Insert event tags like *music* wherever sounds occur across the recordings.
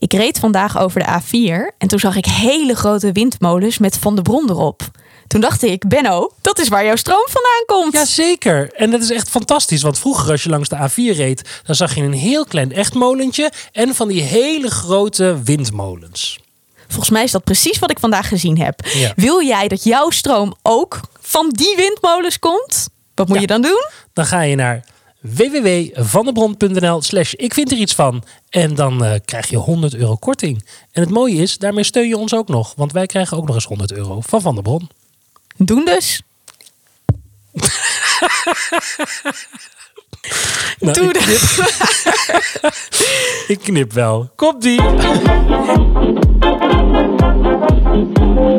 Ik reed vandaag over de A4 en toen zag ik hele grote windmolens met Van de Bron erop. Toen dacht ik, Benno, dat is waar jouw stroom vandaan komt. Jazeker. En dat is echt fantastisch. Want vroeger als je langs de A4 reed, dan zag je een heel klein echtmolentje en van die hele grote windmolens. Volgens mij is dat precies wat ik vandaag gezien heb. Ja. Wil jij dat jouw stroom ook van die windmolens komt? Wat moet Ja. je dan doen? Dan ga je naar www.vandebron.nl slash ik vind er iets van. En dan eh, krijg je 100 euro korting. En het mooie is, daarmee steun je ons ook nog. Want wij krijgen ook nog eens 100 euro van Van der Bron. Doen dus. *laughs* Nou, Doe ik, knip, *laughs* ik knip wel. Komt *laughs*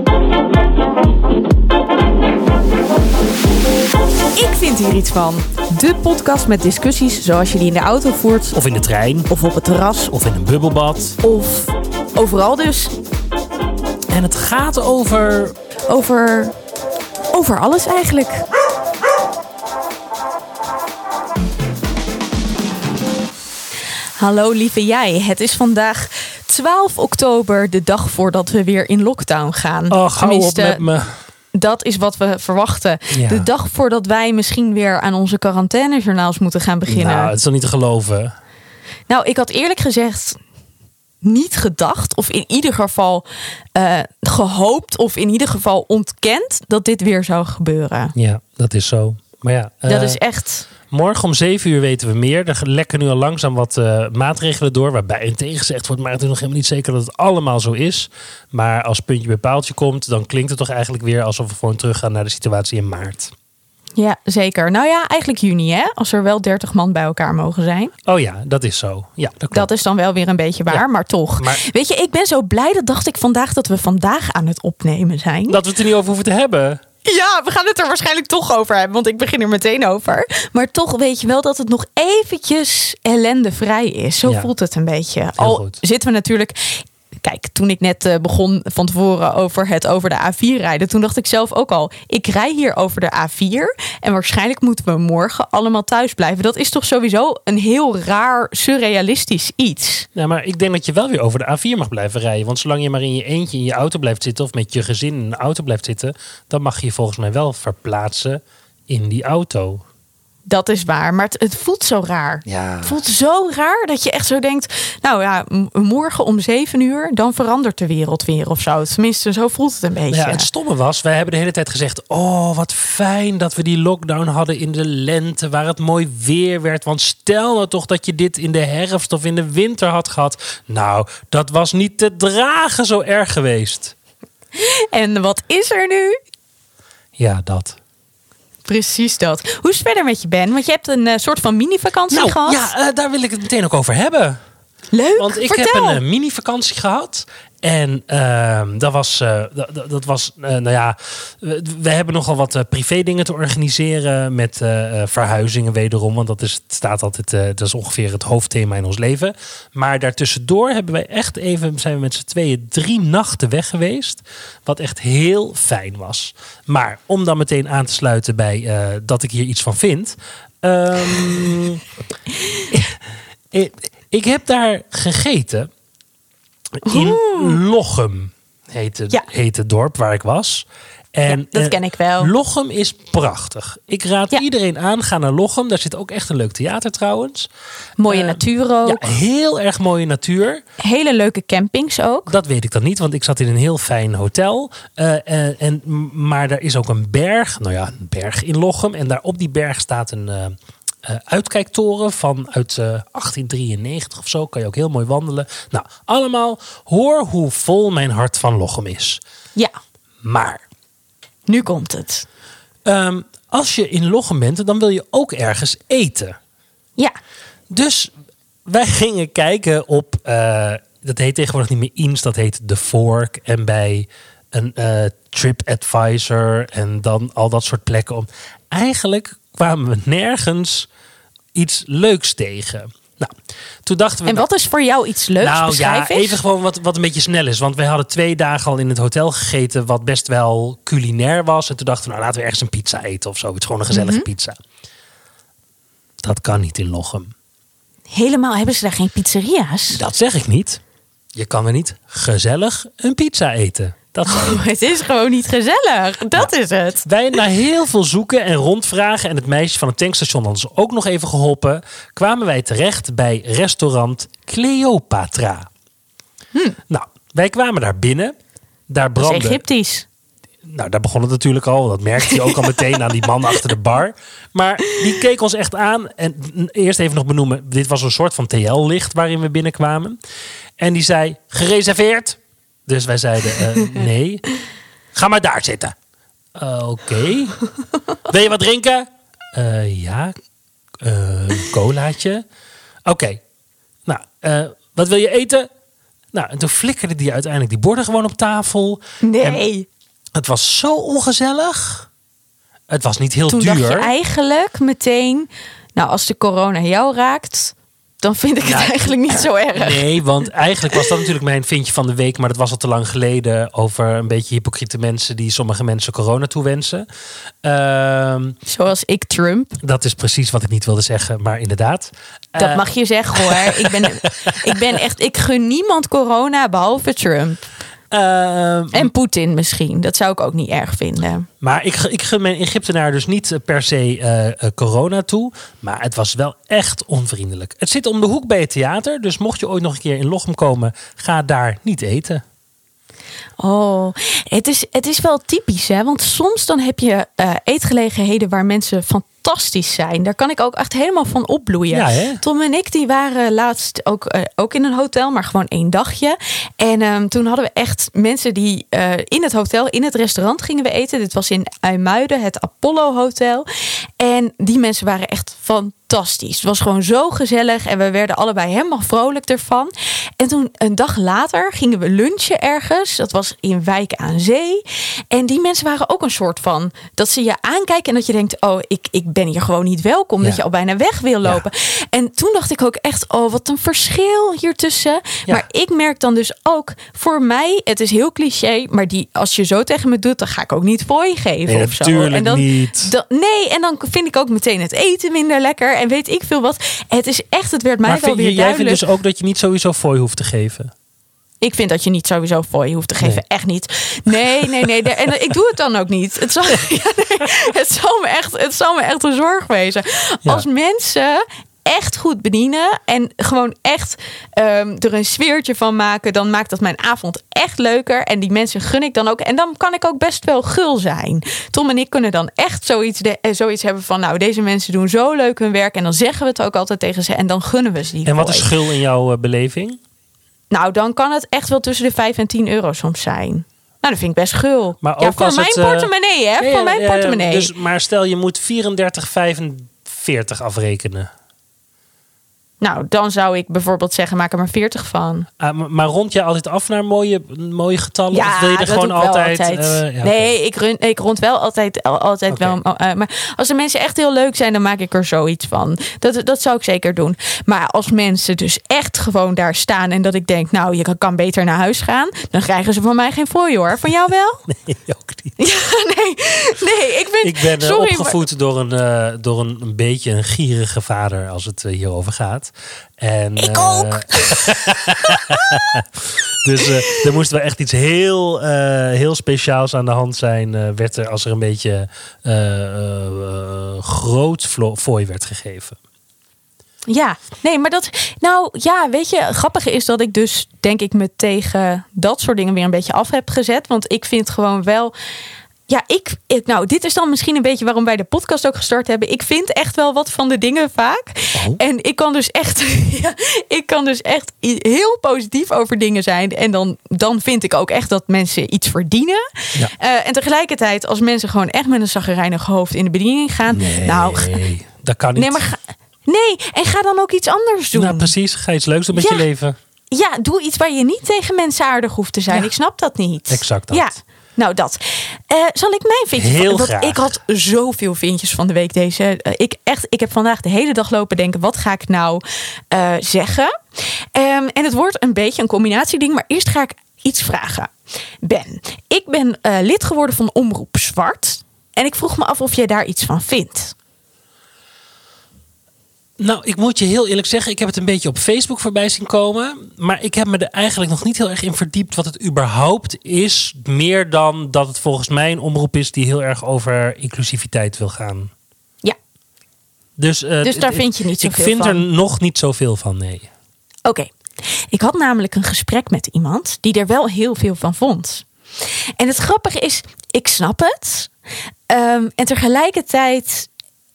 Ik vind hier iets van. De podcast met discussies zoals je die in de auto voert. Of in de trein. Of op het terras. Of in een bubbelbad. Of overal dus. En het gaat over... Over. Over alles eigenlijk. Hallo lieve jij. Het is vandaag 12 oktober, de dag voordat we weer in lockdown gaan. Oh, hou op met me. Dat is wat we verwachten. Ja. De dag voordat wij misschien weer aan onze quarantainejournaals moeten gaan beginnen. Nou, het is toch niet te geloven. Nou, ik had eerlijk gezegd niet gedacht, of in ieder geval eh, gehoopt, of in ieder geval ontkend dat dit weer zou gebeuren. Ja, dat is zo. Maar ja, dat eh, is echt. Morgen om 7 uur weten we meer. Er lekken nu al langzaam wat eh, maatregelen door. Waarbij een tegengezegd wordt. Maar het is nog helemaal niet zeker dat het allemaal zo is. Maar als puntje bij paaltje komt. dan klinkt het toch eigenlijk weer alsof we gewoon teruggaan naar de situatie in maart. Ja, zeker. Nou ja, eigenlijk juni, hè? Als er wel 30 man bij elkaar mogen zijn. Oh ja, dat is zo. Ja, dat klopt. Dat is dan wel weer een beetje waar, Ja. maar toch. Maar- Weet je, ik ben zo blij, dat dacht ik vandaag, dat we vandaag aan het opnemen zijn. Dat we het er niet over hoeven te hebben. Ja, we gaan het er waarschijnlijk toch over hebben, want ik begin er meteen over. Maar toch weet je wel dat het nog eventjes ellendevrij is. Zo Ja. voelt het een beetje. Al zitten we natuurlijk... Kijk, toen ik net eh, begon van tevoren over het over de A4 rijden, toen dacht ik zelf ook al, ik rij hier over de A4 en waarschijnlijk moeten we morgen allemaal thuis blijven. Dat is toch sowieso een heel raar, surrealistisch iets. Ja, maar ik denk dat je wel weer over de A4 mag blijven rijden. Want zolang je maar in je eentje in je auto blijft zitten. of met je gezin in een auto blijft zitten. dan mag je je volgens mij wel verplaatsen in die auto. Dat is waar, maar het, het voelt zo raar. Ja. Het voelt zo raar dat je echt zo denkt... nou ja, morgen om zeven uur... dan verandert de wereld weer of zo. Tenminste, zo voelt het een beetje. Ja, het stomme was, wij hebben de hele tijd gezegd: Oh, wat fijn dat we die lockdown hadden in de lente, waar het mooi weer werd. Want stel nou toch dat je dit in de herfst of in de winter had gehad. Nou, dat was niet te dragen zo erg geweest. En wat is er nu? Ja, dat. Precies dat. Hoe is het verder met je, Ben? Want je hebt een eh, soort van mini-vakantie Nou, gehad. ja, eh, daar wil ik het meteen ook over hebben. Leuk, Want ik vertel. heb een eh, mini-vakantie gehad. En ehm, dat was, eh, dat, was eh, nou ja, we, hebben nogal wat eh, privé dingen te organiseren met verhuizingen wederom. Want dat is, het staat altijd, dat is ongeveer het hoofdthema in ons leven. Maar daartussendoor hebben wij echt even, zijn we met z'n tweeën drie nachten weg geweest. Wat echt heel fijn was. Maar om dan meteen aan te sluiten bij dat ik hier iets van vind. ehm, *laughs* ik heb daar gegeten. In Lochem heet het, Ja. heet het dorp waar ik was. En, Ja, dat eh, ken ik wel. Lochem is prachtig. Ik raad Ja. iedereen aan, ga naar Lochem. Daar zit ook echt een leuk theater trouwens. Mooie eh, natuur ook. Ja, heel erg mooie natuur. Hele leuke campings ook. Dat weet ik dan niet, want ik zat in een heel fijn hotel. Eh, en, maar daar is ook een berg, nou ja, een berg in Lochem. En daar op die berg staat een eh, uitkijktoren van uit eh, 1893 of zo. Kan je ook heel mooi wandelen. Nou, allemaal hoor hoe vol mijn hart van Lochem is. Ja, Maar nu komt het. ehm, als je in Lochem bent, dan wil je ook ergens eten. Ja, Dus wij gingen kijken op, eh, dat heet tegenwoordig niet meer Eens, dat heet The Fork. En bij een eh TripAdvisor en dan al dat soort plekken. Om. Eigenlijk kwamen we nergens iets leuks tegen. Nou, toen dachten we... en wat is voor jou iets leuks? nou ja, even gewoon wat, wat een beetje snel is. Want wij hadden twee dagen al in het hotel gegeten, wat best wel culinair was. En toen dachten we, nou laten we ergens een pizza eten of zo. Het is gewoon een gezellige Mhm. pizza. Dat kan niet in Lochem. Helemaal, hebben ze daar geen pizzeria's? Dat zeg ik niet. Je kan er niet gezellig een pizza eten. Dat. Oh, het is gewoon niet gezellig. Dat is het. Wij na heel veel zoeken en rondvragen en het meisje van het tankstation ons ook nog even geholpen, kwamen wij terecht bij restaurant Cleopatra. Nou, wij kwamen daar binnen. Daar Hm. Dat is brandde. Egyptisch. Nou, daar begon het natuurlijk al. Dat merkte je ook al meteen aan die man achter de bar. Maar die keek ons echt aan. En eerst even nog benoemen. Dit was een soort van TL-licht waarin we binnenkwamen. En die zei, gereserveerd? Dus wij zeiden, eh, *laughs* nee. Ga maar daar zitten. "Eh, Oké. Wil je wat drinken? "Eh, ja. Colaatje. Oké. Nou, wat wil je eten? Nou, en toen flikkerde die uiteindelijk die borden gewoon op tafel. Nee. Het was zo ongezellig. Het was niet heel Toen duur. dacht je eigenlijk meteen... Nou, als de corona jou raakt... dan vind ik het Nou, eigenlijk niet zo erg. Nee, want eigenlijk was dat natuurlijk mijn vindje van de week. Maar dat was al te lang geleden over een beetje hypocriete mensen die sommige mensen corona toewensen. Ehm, Zoals ik Trump. dat is precies wat ik niet wilde zeggen, maar inderdaad. Dat Eh, mag je zeggen hoor. ik, ben, *laughs* ik ben echt... Ik gun niemand corona behalve Trump. Ehm, En Poetin misschien. Dat zou ik ook niet erg vinden. Maar ik, ik gun mijn Egyptenaar dus niet eh, per se eh, eh, corona toe. Maar het was wel echt onvriendelijk. Het zit om de hoek bij het theater. Dus mocht je ooit nog een keer in Lochem komen, ga daar niet eten. Oh, het is, het is wel typisch, hè? Want soms dan heb je eetgelegenheden waar mensen fantastisch zijn. Daar kan ik ook echt helemaal van opbloeien. Ja? Tom en ik die waren laatst ook, eh, ook in een hotel, maar gewoon één dagje. En ehm, toen hadden we echt mensen die eh, in het hotel, in het restaurant gingen we eten. Dit was in IJmuiden, het Apollo Hotel. En die mensen waren echt fantastisch. Het was gewoon zo gezellig en we werden allebei helemaal vrolijk ervan. En toen een dag later gingen we lunchen ergens. Dat was in Wijk aan Zee. En die mensen waren ook een soort van dat ze je aankijken en dat je denkt: oh, ik, ik ben hier gewoon niet welkom. Ja. Dat je al bijna weg wil lopen. En toen dacht ik ook echt: oh, wat een verschil hier tussen. Ja. Maar ik merk dan dus ook voor mij, het is heel cliché, maar die als je zo tegen me doet, dan ga ik ook niet voor je geven Nee, of zo. en dan, niet. dan- nee, en dan vind ik ook meteen het eten minder lekker en weet ik veel wat. Het is echt, het werd mij Maar wel vind, weer jij duidelijk. vindt dus ook dat je niet sowieso fooi hoeft te geven? Ik vind dat je niet sowieso voor je hoeft te geven. Nee. Echt niet. Nee, nee, nee. De- En ik doe het dan ook niet. Het zal, *laughs* ja, nee, het zal, me, echt, het zal me echt een zorg wezen. Ja. Als mensen echt goed bedienen en gewoon echt ehm, er een sfeertje van maken, dan maakt dat mijn avond echt leuker. En die mensen gun ik dan ook. En dan kan ik ook best wel gul zijn. Tom en ik kunnen dan echt zoiets, de, eh, zoiets hebben van, nou, deze mensen doen zo leuk hun werk. En dan zeggen we het ook altijd tegen ze. En dan gunnen we ze die En wat is schul in jouw eh, beleving? Nou, dan kan het echt wel tussen de 5 en 10 euro soms zijn. Nou, dat vind ik best gul. Maar ja, ook voor mijn het, eh, portemonnee, hè? Ja, voor mijn portemonnee. Dus, maar stel je moet 34,45 afrekenen. Nou, dan zou ik bijvoorbeeld zeggen, maak er maar 40 van. Ah, maar, rond je altijd af naar mooie, mooie getallen? Ja, of wil je er dat gewoon doe ik wel altijd... eh, ja, nee, ik, run, ik rond wel altijd, al- altijd wel. eh, maar als de mensen echt heel leuk zijn, dan maak ik er zoiets van. Dat, dat zou ik zeker doen. Maar als mensen dus echt gewoon daar staan en dat ik denk, nou, je kan beter naar huis gaan, dan krijgen ze van mij geen fooi hoor. Van jou wel? *laughs* Nee, ook niet. Ja, nee, nee, ik ben. Ik ben eh, sorry, maar- opgevoed door, een, eh, door een, een beetje een gierige vader als het eh, hierover gaat. En, Ik eh, ook. *laughs* dus eh, er moest wel echt iets heel, eh, heel speciaals aan de hand zijn. werd er, als er een beetje groot fooi werd gegeven. Ja, nee, maar dat. Nou ja, weet je, grappige is dat ik dus denk ik me tegen dat soort dingen weer een beetje af heb gezet. Want ik vind gewoon wel. Ja, ik, ik- nou, dit is dan misschien een beetje waarom wij de podcast ook gestart hebben. Ik vind echt wel wat van de dingen vaak. Oh. En ik kan dus echt, *laughs* ja, ik kan dus echt heel positief over dingen zijn. En dan, dan vind ik ook echt dat mensen iets verdienen. Ja. Eh, en tegelijkertijd, als mensen gewoon echt met een zaggerijnig hoofd in de bediening gaan. Nou, Nee, dat kan niet. nee, maar ga, nee, en ga dan ook iets anders doen. Nou, precies. Ga iets leuks doen met Ja. je leven. Ja, doe iets waar je niet tegen mensen aardig hoeft te zijn. Ja. Ik snap dat niet. Exact dat. Ja, nou dat. Eh, zal ik mijn vindje Heel van, graag. Ik had zoveel vindjes van de week deze. eh, ik, echt, ik heb vandaag de hele dag lopen denken, wat ga ik nou eh, zeggen? Ehm, en het wordt een beetje een combinatieding, maar eerst ga ik iets vragen. Ben, ik ben lid geworden van Omroep Zwart. En ik vroeg me af of jij daar iets van vindt. Nou, ik moet je heel eerlijk zeggen, ik heb het een beetje op Facebook voorbij zien komen. Maar ik heb me er eigenlijk nog niet heel erg in verdiept wat het überhaupt is. Meer dan dat het volgens mij een omroep is die heel erg over inclusiviteit wil gaan. Ja. Dus, uh, dus daar vind je niet zoveel van? Ik vind er nog niet zoveel van, nee. Oké. Ik had namelijk een gesprek met iemand die er wel heel veel van vond. En het grappige is, ik snap het. Um, en tegelijkertijd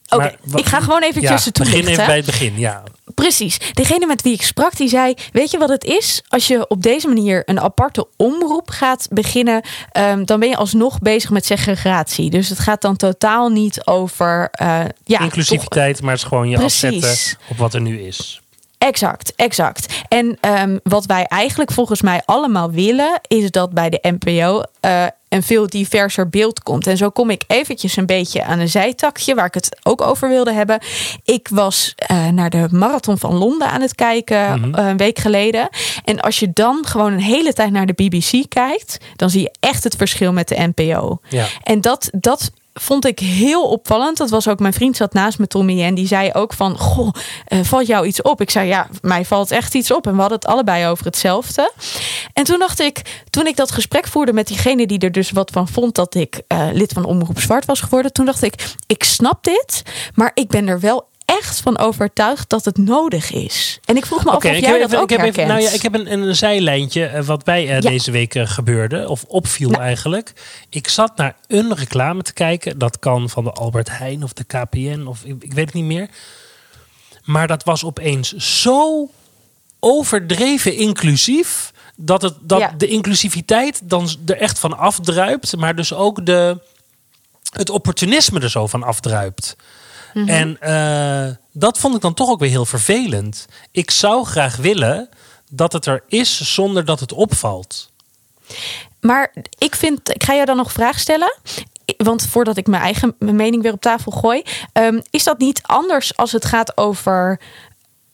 Oké, ik ga gewoon eventjes ja, toelichten. Begin even bij het begin, ja. Precies. Degene met wie ik sprak, die zei... weet je wat het is? Als je op deze manier een aparte omroep gaat beginnen... Um, dan ben je alsnog bezig met segregatie. Dus het gaat dan totaal niet over... Uh, ja, Inclusiviteit, toch... maar het is gewoon je Precies. afzetten op wat er nu is. Exact, exact. En um, wat wij eigenlijk volgens mij allemaal willen, is dat bij de NPO uh, een veel diverser beeld komt. En zo kom ik eventjes een beetje aan een zijtakje waar ik het ook over wilde hebben. Ik was uh, naar de marathon van Londen aan het kijken mm -hmm. een week geleden. En als je dan gewoon een hele tijd naar de BBC kijkt, dan zie je echt het verschil met de NPO. Ja. En dat, dat vond ik heel opvallend. Dat was ook mijn vriend zat naast me, Tommy. En die zei ook van, goh, uh, valt jou iets op? Ik zei, ja, mij valt echt iets op. En we hadden het allebei over hetzelfde. En toen dacht ik, toen ik dat gesprek voerde met diegene die er dus wat van vond... dat ik uh, lid van Omroep Zwart was geworden. Toen dacht ik, ik snap dit, maar ik ben er wel echt van overtuigd dat het nodig is. En ik vroeg me okay, af of jij dat ook ik heb herkent. Even, nou ja, ik heb een, een zijlijntje uh, wat bij uh, ja. deze week uh, gebeurde. Of opviel nou. eigenlijk. Ik zat naar een reclame te kijken. Dat kan van de Albert Heijn of de KPN. Of ik, ik weet het niet meer. Maar dat was opeens zo overdreven inclusief. Dat, het, dat ja. de inclusiviteit dan er echt van afdruipt. Maar dus ook de, het opportunisme er zo van afdruipt. Mm -hmm. En uh, dat vond ik dan toch ook weer heel vervelend. Ik zou graag willen dat het er is zonder dat het opvalt. Maar ik vind, ik ga jou dan nog een vraag stellen. Want voordat ik mijn eigen mening weer op tafel gooi, um, is dat niet anders als het gaat over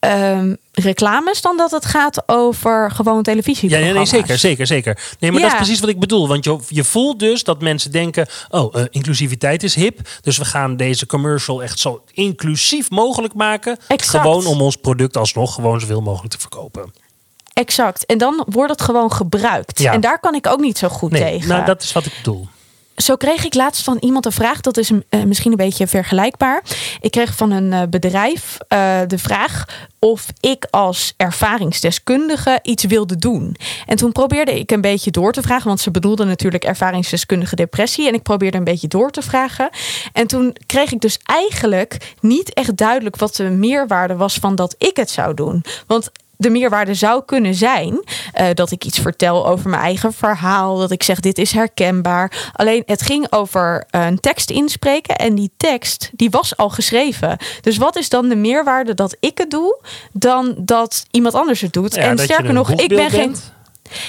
um, reclames dan dat het gaat over gewoon televisie. Ja, nee, zeker, zeker, zeker. Nee, maar ja. dat is precies wat ik bedoel. Want je, je voelt dus dat mensen denken: oh, uh, inclusiviteit is hip. Dus we gaan deze commercial echt zo inclusief mogelijk maken. Exact. Gewoon om ons product alsnog gewoon zoveel mogelijk te verkopen. Exact. En dan wordt het gewoon gebruikt. Ja. En daar kan ik ook niet zo goed nee, tegen. Nou, dat is wat ik bedoel zo kreeg ik laatst van iemand een vraag. Dat is uh, misschien een beetje vergelijkbaar. Ik kreeg van een uh, bedrijf uh, de vraag of ik als ervaringsdeskundige iets wilde doen. En toen probeerde ik een beetje door te vragen. Want ze bedoelden natuurlijk ervaringsdeskundige depressie. En ik probeerde een beetje door te vragen. En toen kreeg ik dus eigenlijk niet echt duidelijk wat de meerwaarde was van dat ik het zou doen. Want de meerwaarde zou kunnen zijn uh, dat ik iets vertel over mijn eigen verhaal. Dat ik zeg dit is herkenbaar. Alleen het ging over uh, een tekst inspreken. En die tekst die was al geschreven. Dus wat is dan de meerwaarde dat ik het doe dan dat iemand anders het doet? Ja, en sterker nog, ik ben bent. geen.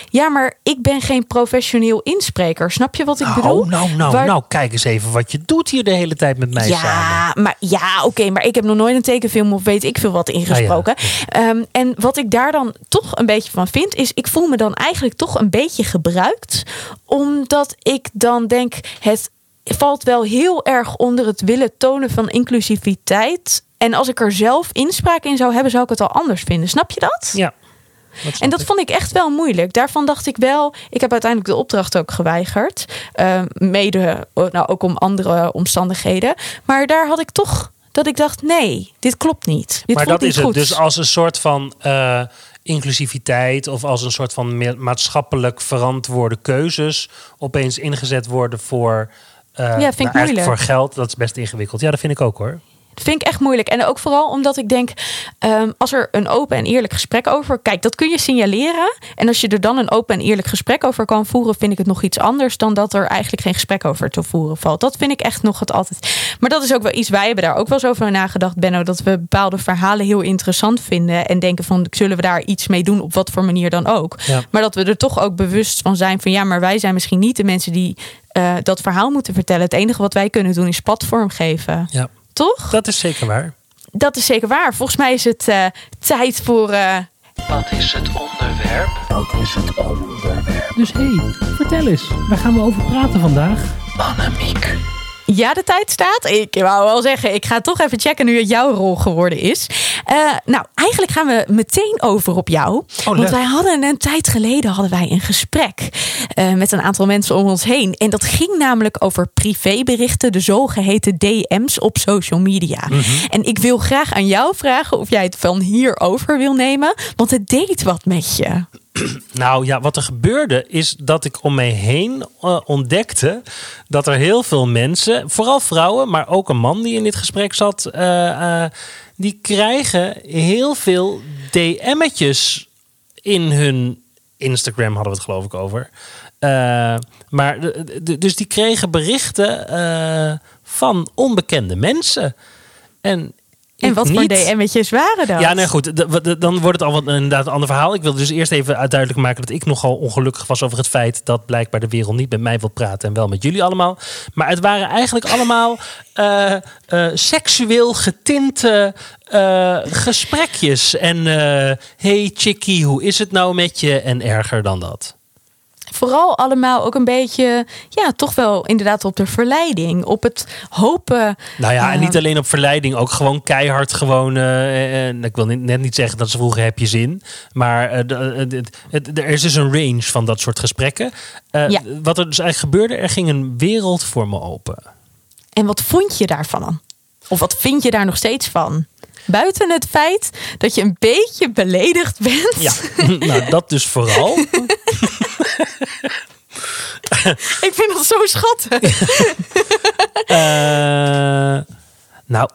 Ja, maar ik ben geen professioneel inspreker. Snap je wat ik nou, bedoel? Nou, nou, Waar... nou, kijk eens even wat je doet hier de hele tijd met mij ja, samen. Maar, ja, oké, okay, maar ik heb nog nooit een tekenfilm of weet ik veel wat ingesproken. Ah, ja. um, en wat ik daar dan toch een beetje van vind, is ik voel me dan eigenlijk toch een beetje gebruikt. Omdat ik dan denk, het valt wel heel erg onder het willen tonen van inclusiviteit. En als ik er zelf inspraak in zou hebben, zou ik het al anders vinden. Snap je dat? Ja. Dat en dat ik. vond ik echt wel moeilijk. Daarvan dacht ik wel, ik heb uiteindelijk de opdracht ook geweigerd. Uh, mede, nou ook om andere omstandigheden. Maar daar had ik toch dat ik dacht, nee, dit klopt niet. Dit maar dat niet is het. Dus als een soort van uh, inclusiviteit of als een soort van maatschappelijk verantwoorde keuzes opeens ingezet worden voor, uh, ja, vind ik nou, moeilijk. voor geld, dat is best ingewikkeld. Ja, dat vind ik ook hoor. Dat vind ik echt moeilijk. En ook vooral omdat ik denk, um, als er een open en eerlijk gesprek over. Kijk, dat kun je signaleren. En als je er dan een open en eerlijk gesprek over kan voeren, vind ik het nog iets anders dan dat er eigenlijk geen gesprek over te voeren valt. Dat vind ik echt nog het altijd. Maar dat is ook wel iets. Wij hebben daar ook wel eens over nagedacht, Benno, dat we bepaalde verhalen heel interessant vinden. En denken van, zullen we daar iets mee doen, op wat voor manier dan ook. Ja. Maar dat we er toch ook bewust van zijn van, ja, maar wij zijn misschien niet de mensen die uh, dat verhaal moeten vertellen. Het enige wat wij kunnen doen is platform geven. Ja. Toch? Dat is zeker waar. Dat is zeker waar. Volgens mij is het uh, tijd voor. Uh... Wat is het onderwerp? Wat is het onderwerp? Dus hé, hey, vertel eens, waar gaan we over praten vandaag? Annemiek. Ja, de tijd staat. Ik wou wel zeggen, ik ga toch even checken nu het jouw rol geworden is. Uh, nou, eigenlijk gaan we meteen over op jou. Oh, want wij hadden een tijd geleden hadden wij een gesprek uh, met een aantal mensen om ons heen. En dat ging namelijk over privéberichten, de zogeheten DM's op social media. Mhm. En ik wil graag aan jou vragen of jij het van hierover wil nemen. Want het deed wat met je. Nou ja, wat er gebeurde is dat ik om me heen uh, ontdekte dat er heel veel mensen, vooral vrouwen, maar ook een man die in dit gesprek zat, uh, uh, die krijgen heel veel DM'tjes in hun Instagram, hadden we het geloof ik over. Uh, maar dus die kregen berichten van onbekende mensen. En en wat voor DM'tjes waren dat? Ja, nee, goed. Dan wordt het al wat, inderdaad een ander verhaal. Ik wil dus eerst even duidelijk maken dat ik nogal ongelukkig was over het feit dat blijkbaar de wereld niet met mij wil praten en wel met jullie allemaal. Maar het waren eigenlijk allemaal uh, *laughs* uh, seksueel getinte uh, gesprekjes. En hey chickie, hoe is het nou met je? En erger dan dat vooral allemaal ook een beetje, ja, toch wel inderdaad op de verleiding, op het hopen. Nou ja, en niet alleen op verleiding, ook gewoon keihard gewoon. Uh, uh, ik wil net niet zeggen dat ze vroegen heb je zin, maar er is dus een range van dat soort gesprekken. Ja. Wat er dus eigenlijk gebeurde, er ging een wereld voor me open. En wat vond je daarvan? Of wat vind je daar nog steeds van? Buiten het feit dat je een beetje beledigd bent. Ja, *laughs* nou dat dus vooral. *laughs* ik vind dat zo schattig. uh, *laughs* nou,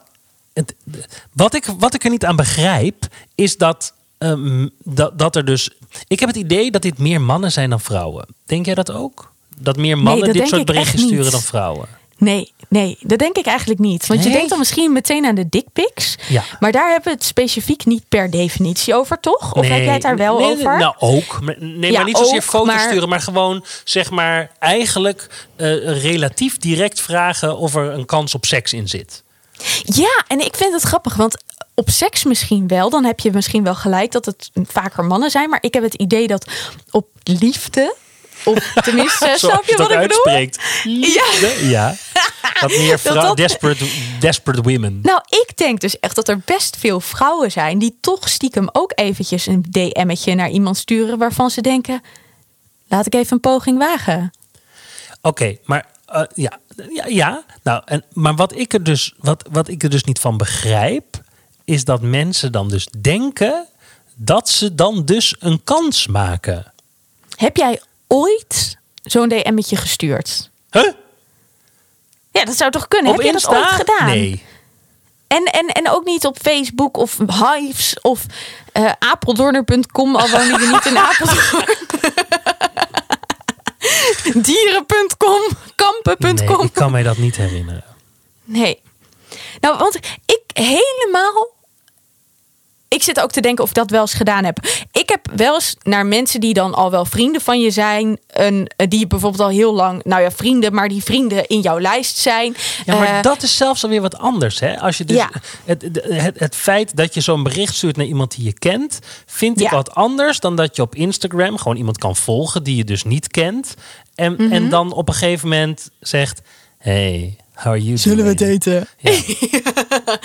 het, wat, ik, wat ik er niet aan begrijp, is dat, um, dat, dat er dus. Ik heb het idee dat dit meer mannen zijn dan vrouwen. Denk jij dat ook? Dat meer mannen nee, dit soort berichten sturen dan vrouwen? Nee, nee, dat denk ik eigenlijk niet. Want nee? je denkt dan misschien meteen aan de dickpics. Ja. Maar daar hebben we het specifiek niet per definitie over, toch? Of nee, heb jij het daar wel nee, over? Nou, ook. Nee, Ja, maar niet zozeer ook, foto's maar- sturen, maar gewoon zeg maar eigenlijk eh, relatief direct vragen of er een kans op seks in zit. Ja, en ik vind het grappig, want op seks misschien wel. Dan heb je misschien wel gelijk dat het vaker mannen zijn. Maar ik heb het idee dat op liefde, of tenminste, snap je wat ik bedoel? uitspreekt. Liefde, ja. Dat meer vrouw, dat- desperate, desperate women. Nou, ik denk dus echt dat er best veel vrouwen zijn die toch stiekem ook eventjes een DM'tje naar iemand sturen waarvan ze denken: laat ik even een poging wagen. Oké, maar eh, ja, ja, ja. Nou, en, maar wat ik, er dus, wat, wat ik er dus niet van begrijp, is dat mensen dan dus denken dat ze dan dus een kans maken. Heb jij ooit zo'n DM'tje gestuurd? Huh? Ja, dat zou toch kunnen? Op Heb je dat Insta? ooit gedaan? Nee. En, en, en ook niet op Facebook of Hives of eh apeldoorner.com, al woon je niet in *laughs* Apeldoorn. Dieren.com, kampen.com. Nee, ik kan mij dat niet herinneren. Nee. Nou, want ik helemaal. Ik zit ook te denken of ik dat wel eens gedaan heb. Ik heb wel eens naar mensen die dan al wel vrienden van je zijn. Een, die bijvoorbeeld al heel lang, nou ja, vrienden, maar die vrienden in jouw lijst zijn. Ja, maar Eh, dat is zelfs alweer wat anders. Hè? Als je dus Ja. het, het, het feit dat je zo'n bericht stuurt naar iemand die je kent, vind ik Ja. wat anders dan dat je op Instagram gewoon iemand kan volgen die je dus niet kent. En, Mhm. en dan op een gegeven moment zegt: Hey, how are you doing? daten? Ja. *laughs*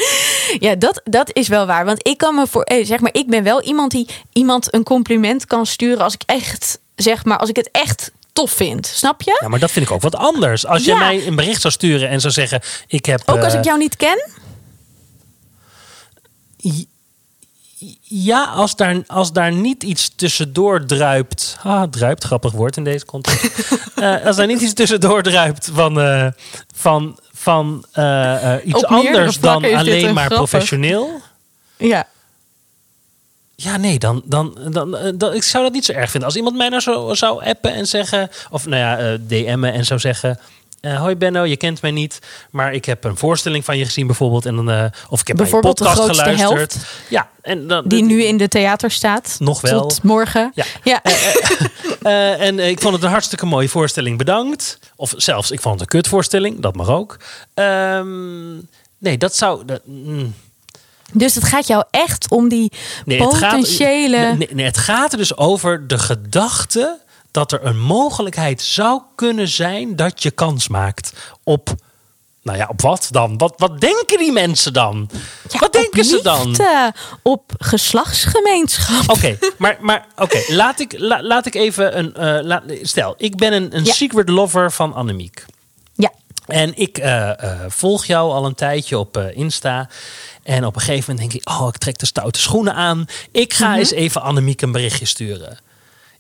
Ja, dat, dat is wel waar. Want ik kan me voor, eh, zeg maar, ik ben wel iemand die iemand een compliment kan sturen als ik echt, zeg maar, als ik het echt tof vind. Snap je? Ja, maar dat vind ik ook wat anders. Als je Ja. mij een bericht zou sturen en zou zeggen: Ik heb. Ook als eh, ik jou niet ken? Ja, als daar, als daar niet iets tussendoor druipt. Ah, druipt, grappig woord in deze context. *laughs* Eh, als daar niet iets tussendoor druipt van, eh, van, van eh, eh, iets anders dan alleen een maar grappig. professioneel. Ja. Ja, nee, dan, dan, dan, eh, dan, ik zou dat niet zo erg vinden. Als iemand mij nou zo zou appen en zeggen, of nou ja, DM'en en zou zeggen. Eh, hoi Benno, je kent mij niet, maar ik heb een voorstelling van je gezien bijvoorbeeld. En dan, eh, of ik heb de podcast geluisterd. helft. Ja, en dan, Die nu in de theater staat. Nog wel. Tot morgen. Ja. ja. Eh, *laughs* en ik vond het een hartstikke mooie voorstelling. Bedankt. Of zelfs, ik vond het een kutvoorstelling. Dat mag ook. Ehm, nee, dat zou... Dat, mm. Dus het gaat jou echt om die nee, het gaat, potentiële... nee, nee, het gaat er dus over de gedachte dat er een mogelijkheid zou kunnen zijn dat je kans maakt op Nou ja, op wat dan? Wat, wat denken die mensen dan? Ja, wat denken ze dan? op geslachtsgemeenschap. Oké, maar, maar oké, laat, ik, la- laat ik even een. eh, laat, stel, ik ben een, een Ja. secret lover van Annemiek. Ja, En ik eh, eh, volg jou al een tijdje op Insta. En op een gegeven moment denk ik, oh, ik trek de stoute schoenen aan. Ik ga Mhm. eens even Annemiek een berichtje sturen.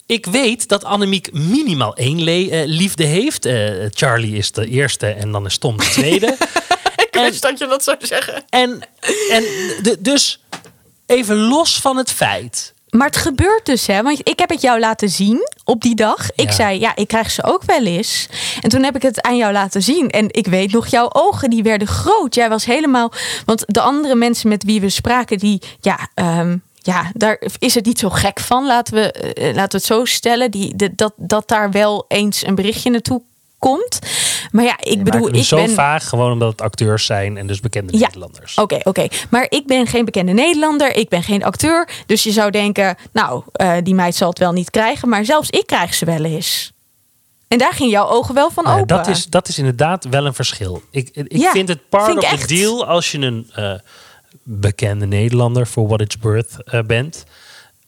Ik weet dat Annemiek minimaal één eh, liefde heeft. Eh, Charlie is de eerste en dan is Tom de tweede. *laughs* ik En- wist dat je dat zou zeggen. en en de, dus even los van het feit. Maar het gebeurt dus, hè? Want ik heb het jou laten zien op die dag. Ik Ja. zei, ja, ik krijg ze ook wel eens. En toen heb ik het aan jou laten zien. En ik weet nog, jouw ogen, die werden groot. Jij was helemaal... Want de andere mensen met wie we spraken, die... Ja, ehm, ja daar is het niet zo gek van, laten we, eh, laten we het zo stellen. Die, de, dat, dat daar wel eens een berichtje naartoe komt. Maar ja, ik bedoel, ik zo ben... vaag, gewoon omdat het acteurs zijn en dus bekende Ja. Nederlanders. Oké, oké. Maar ik ben geen bekende Nederlander. Ik ben geen acteur. Dus je zou denken, nou, eh, die meid zal het wel niet krijgen. Maar zelfs ik krijg ze wel eens. En daar ging jouw ogen wel van Ja, open. dat, is, dat is inderdaad wel een verschil. Ik, ik Ja, vind het part vind of the deal als je een eh, bekende Nederlander voor What It's Worth eh, bent.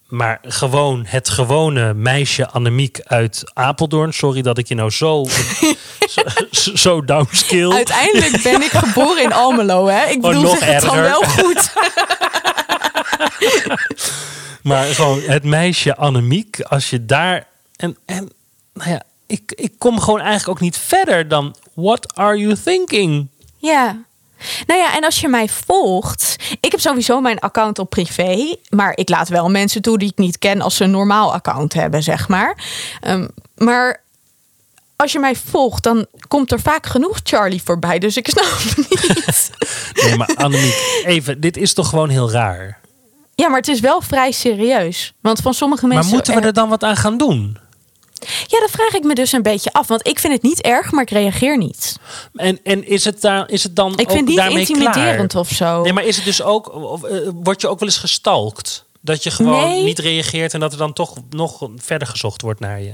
Maar gewoon het gewone meisje Annemiek uit Apeldoorn. Sorry dat ik je nou zo, *laughs* zo, zo downskill. Uiteindelijk ben ik geboren in Almelo, hè? Ik Oh, bedoel, zeg het dan wel goed. *laughs* Maar gewoon het meisje Annemiek, als je daar. En, en nou ja, ik, ik kom gewoon eigenlijk ook niet verder dan. What are you thinking? Ja. Nou ja, en als je mij volgt. Ik heb sowieso mijn account op privé. Maar ik laat wel mensen toe die ik niet ken als ze een normaal account hebben, zeg maar. Ehm, maar als je mij volgt, dan komt er vaak genoeg Charlie voorbij. Dus ik snap het niet. *laughs* Nee, maar Annemiek, even, dit is toch gewoon heel raar. Ja, maar het is wel vrij serieus. Want van sommige mensen. Maar moeten we er dan wat aan gaan doen? Ja, dat vraag ik me dus een beetje af. Want ik vind het niet erg, maar ik reageer niet. En, en is, het daar, is het dan Ik ook vind het niet intimiderend klaar? of zo. Nee, maar is het dus ook, of, eh, word je ook wel eens gestalkt? Dat je gewoon Nee. niet reageert en dat er dan toch nog verder gezocht wordt naar je?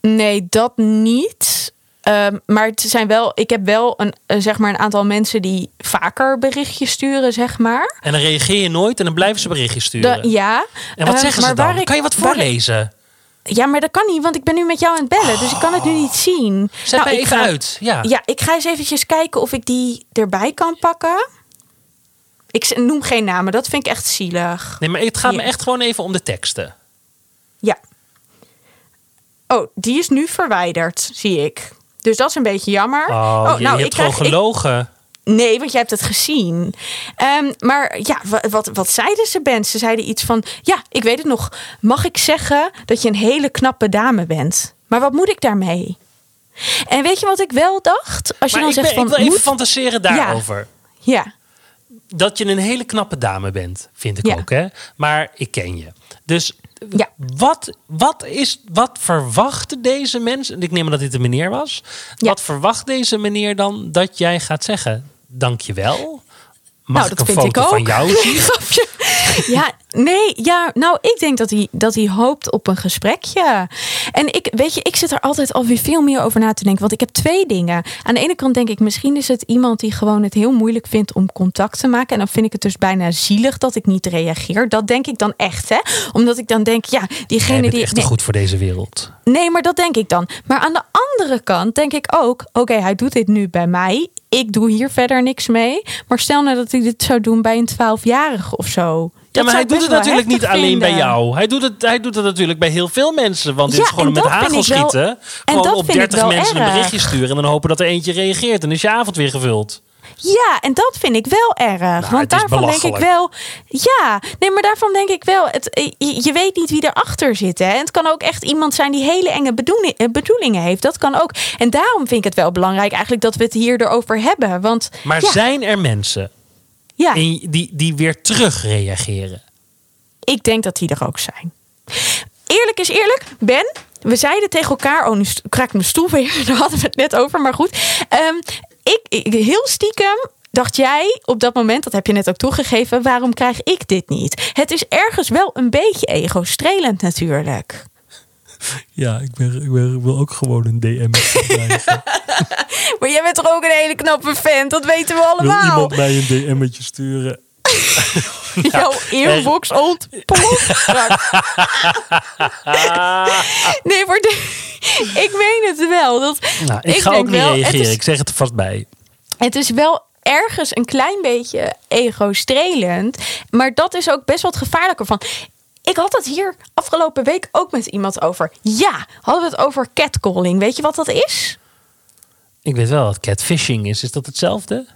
Nee, dat niet. Ehm, maar het zijn wel, ik heb wel een, zeg maar een aantal mensen die vaker berichtjes sturen, zeg maar. En dan reageer je nooit en dan blijven ze berichtjes sturen. Da- ja. En wat Eh, zeggen ze dan? waar ik- kan je wat voorlezen? Ja, maar dat kan niet, want ik ben nu met jou aan het bellen, dus ik kan het nu niet zien. Zet Nou, mij even ga- uit. Ja. Ja, ik ga eens eventjes kijken of ik die erbij kan pakken. Ik noem geen namen, dat vind ik echt zielig. Nee, maar het gaat me echt gewoon even om de teksten. Ja. Oh, die is nu verwijderd, zie ik. Dus dat is een beetje jammer. Oh, je, je hebt gewoon krijg- ik- gelogen. Nee, want jij hebt het gezien. Ehm, maar ja, wa- wat, wat zeiden ze, Ben? Ze zeiden iets van... Ja, ik weet het nog. Mag ik zeggen dat je een hele knappe dame bent? Maar wat moet ik daarmee? En weet je wat ik wel dacht? Als je Maar dan zegt ben, van... ik wil even moet- fantaseren daarover. Ja, Dat je een hele knappe dame bent, vind ik Ja. ook. Hè? Maar ik ken je. Dus Ja. wat, wat, is, wat verwachten deze mensen? Ik neem aan dat dit een meneer was. Ja. Wat verwacht deze meneer dan dat jij gaat zeggen? Dank je wel. Mag nou, ik dat een vind foto ik ook. van jou *laughs* zien? Ja, nee, ja, nou, ik denk dat hij, dat hij hoopt op een gesprekje. En ik, weet je, ik zit er altijd alweer veel meer over na te denken. Want ik heb twee dingen. Aan de ene kant denk ik, misschien is het iemand die gewoon het heel moeilijk vindt om contact te maken. En dan vind ik het dus bijna zielig dat ik niet reageer. Dat denk ik dan echt, hè? Omdat ik dan denk, ja, diegene bent die. echt nee, goed voor deze wereld. Nee, maar dat denk ik dan. Maar aan de andere kant denk ik ook: oké, hij doet dit nu bij mij. Ik doe hier verder niks mee. Maar stel nou dat hij dit zou doen bij een 12-jarige of zo. Ja, maar hij doet het natuurlijk niet alleen bij jou. Hij doet, het, hij doet het natuurlijk bij heel veel mensen. Want dit Ja, is gewoon met dat vind hagel ik wel- schieten. en Gewoon dat op vind ik 30 wel mensen een berichtje sturen. En dan hopen dat er eentje reageert. En is je avond weer gevuld. Ja, en dat vind ik wel erg. Nou, want daarvan denk ik wel. Ja, nee, maar daarvan denk ik wel. Het, eh, je, je weet niet wie erachter zit. Hè? En het kan ook echt iemand zijn die hele enge eh, bedoelingen heeft. Dat kan ook. En daarom vind ik het wel belangrijk eigenlijk dat we het hier erover hebben. Want Maar ja, zijn er mensen ja, die, die weer terug reageren? ik denk dat die er ook zijn. Eerlijk is eerlijk, Ben. We zeiden tegen elkaar, oh nu kraakt mijn stoel weer, *laughs* daar hadden we het net over, maar goed. Ehm, ik, ik, heel stiekem dacht jij op dat moment, dat heb je net ook toegegeven, waarom krijg ik dit niet? Het is ergens wel een beetje ego-strelend natuurlijk. Ja, ik, ben, ik, ben, ik wil ook gewoon een DM *laughs* krijgen. maar jij bent toch ook een hele knappe vent? Dat weten we Wil allemaal. iemand mij een DM'tje sturen? *laughs* Jouw inbox ontploft. *laughs* Nee, maar de- ik meen het wel. Dat, Nou, ik, Ik ga ook niet wel, reageren. is- Ik zeg het er vast bij. het is wel ergens een klein beetje ego-strelend. Maar dat is ook best wel het gevaarlijke van. Ik had het hier afgelopen week ook met iemand over. Ja, hadden we het over catcalling. Weet je wat dat is? Ik weet wel wat catfishing is. Is dat hetzelfde?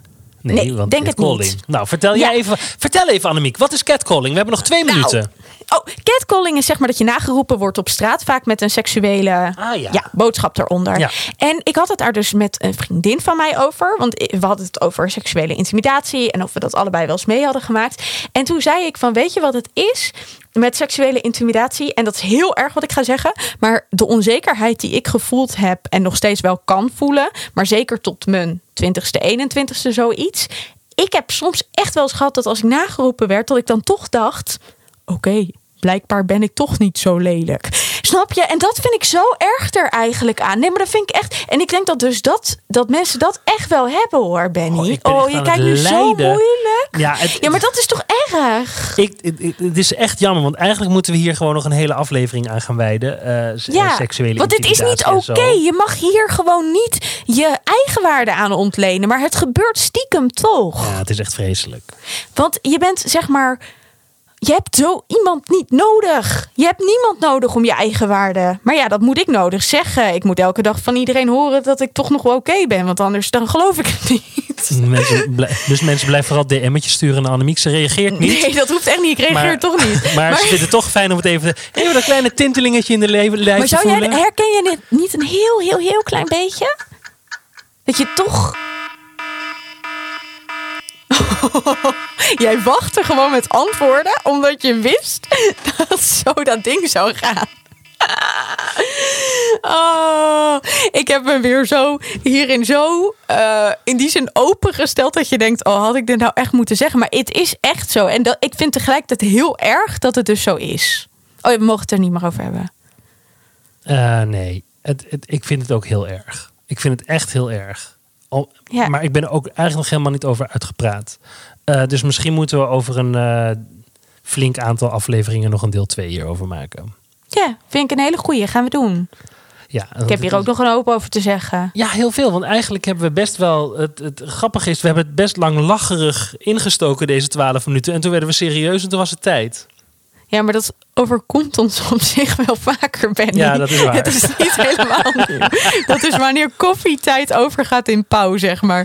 Nee, Nee, want denk het catcalling. niet. Nou, vertel Ja. jij even. Vertel even, Annemiek. Wat is catcalling? We hebben nog twee Nou, minuten. Oh, catcalling is zeg maar dat je nageroepen wordt op straat. Vaak met een seksuele Ah, ja. boodschap eronder. Ja. En ik had het daar dus met een vriendin van mij over. Want we hadden het over seksuele intimidatie. En of we dat allebei wel eens mee hadden gemaakt. En toen zei ik van, weet je wat het is? Met seksuele intimidatie. En dat is heel erg wat ik ga zeggen. Maar de onzekerheid die ik gevoeld heb. En nog steeds wel kan voelen. Maar zeker tot mijn 20ste, 21ste zoiets. Ik heb soms echt wel eens gehad dat als ik nageroepen werd. Dat ik dan toch dacht... Oké, blijkbaar ben ik toch niet zo lelijk. Snap je? En dat vind ik zo erg er eigenlijk aan. Nee, maar dat vind ik echt. En ik denk dat dus dat, dat mensen dat echt wel hebben hoor, Benny. Oh, Oh, je kijkt nu zo moeilijk. Ja, het, Ja, maar dat is toch erg? ik, het, is echt jammer, want eigenlijk moeten we hier gewoon nog een hele aflevering aan gaan wijden. eh, eh, Ja, seksuele want dit is niet oké. Je mag hier gewoon niet je eigenwaarde aan ontlenen. Maar het gebeurt stiekem toch. Ja, het is echt vreselijk. Want je bent zeg maar. Je hebt zo iemand niet nodig. Je hebt niemand nodig om je eigen waarde. Maar ja, dat moet ik nodig zeggen. Ik moet elke dag van iedereen horen dat ik toch nog wel oké ben. Want anders dan geloof ik het niet. Mensen, dus mensen blijven vooral DM'tjes sturen naar Annemiek. Ze reageert niet. Nee, dat hoeft echt niet. Ik reageer Maar- toch niet. Maar, *laughs* Maar- ze vinden het toch fijn om het even, even dat kleine tintelingetje in de leven lijf Maar zou jij, herken je dit niet een heel, heel, heel klein beetje? Dat je toch... *laughs* jij wachtte gewoon met antwoorden, omdat je wist dat zo dat ding zou gaan. Oh, ik heb me weer zo hierin zo eh, in die zin opengesteld dat je denkt: oh, had ik dit nou echt moeten zeggen? Maar het is echt zo. En dat, ik vind tegelijkertijd heel erg dat het dus zo is. Oh, we mogen het er niet meer over hebben. Eh, nee, het, het, ik vind het ook heel erg. Ik vind het echt heel erg. Ja. Maar ik ben er ook eigenlijk nog helemaal niet over uitgepraat. Eh, dus misschien moeten we over een eh, flink aantal afleveringen nog een deel 2 hierover maken. Ja, vind ik een hele goeie. Gaan we doen. Ja, Ik heb hier ook nog een hoop over te zeggen. Ja, heel veel. Want eigenlijk hebben we best wel. Het, het grappige is, we hebben het best lang lacherig ingestoken, deze 12 minuten. En toen werden we serieus en toen was het tijd. Ja, maar dat overkomt ons op zich wel vaker, Benny. Ja, dat is waar. Het is niet helemaal *laughs* nieuw. Dat is wanneer koffietijd overgaat in pauw, zeg maar.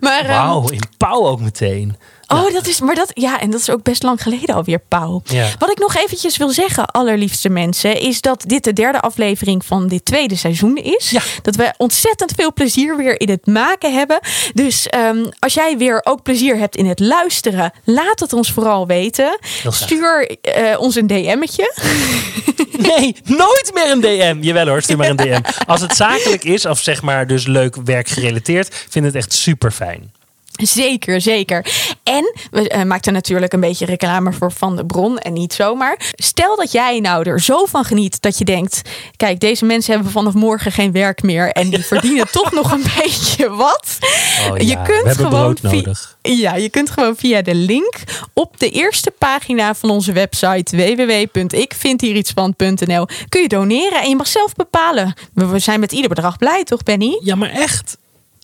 maar ehm, in pauw ook meteen. Oh, dat is, maar dat, ja, en dat is ook best lang geleden alweer, Pauw. Ja. Wat ik nog eventjes wil zeggen, allerliefste mensen, is dat dit de derde aflevering van dit tweede seizoen is. Ja. Dat we ontzettend veel plezier weer in het maken hebben. Dus ehm, als jij weer ook plezier hebt in het luisteren, laat het ons vooral weten. Stuur eh, ons een DM'tje. *laughs* Nee, nooit meer een DM. Jawel hoor, stuur maar een DM. Als het zakelijk is, of zeg maar dus leuk werk gerelateerd, vind ik het echt super fijn. Zeker, zeker. En we eh, maakten natuurlijk een beetje reclame voor Van de Bron en niet zomaar. Stel dat jij nou er zo van geniet dat je denkt: kijk, deze mensen hebben vanaf morgen geen werk meer en die *laughs* verdienen toch nog een beetje wat. Oh je ja, kunt we hebben gewoon nodig. Ja, je kunt gewoon via de link op de eerste pagina van onze website www.ikvindhierietsvan.nl kun je doneren en je mag zelf bepalen. We we zijn met ieder bedrag blij, toch, Benny? Ja, maar echt.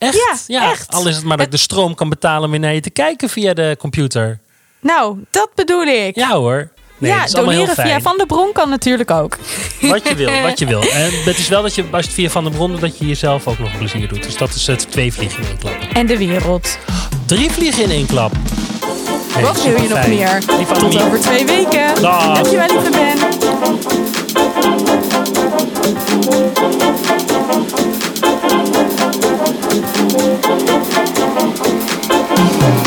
Echt? Ja, echt. Al is het maar dat ik de stroom kan betalen om naar je te kijken via de computer. Nou, dat bedoel ik. Ja hoor. Nee, ja, doneren via. Van der Bron kan natuurlijk ook. *laughs* Wat je wil, wat je wil. *laughs* En het is wel dat je, als je het via Van der Bron doet, dat je jezelf ook nog plezier doet. Dus dat is het twee vliegen in één klap. En de wereld. Drie vliegen in één klap. Hey, Wat wil je nog meer? Tot over twee weken. Dag. Dankjewel, lieve Ben. Thank you.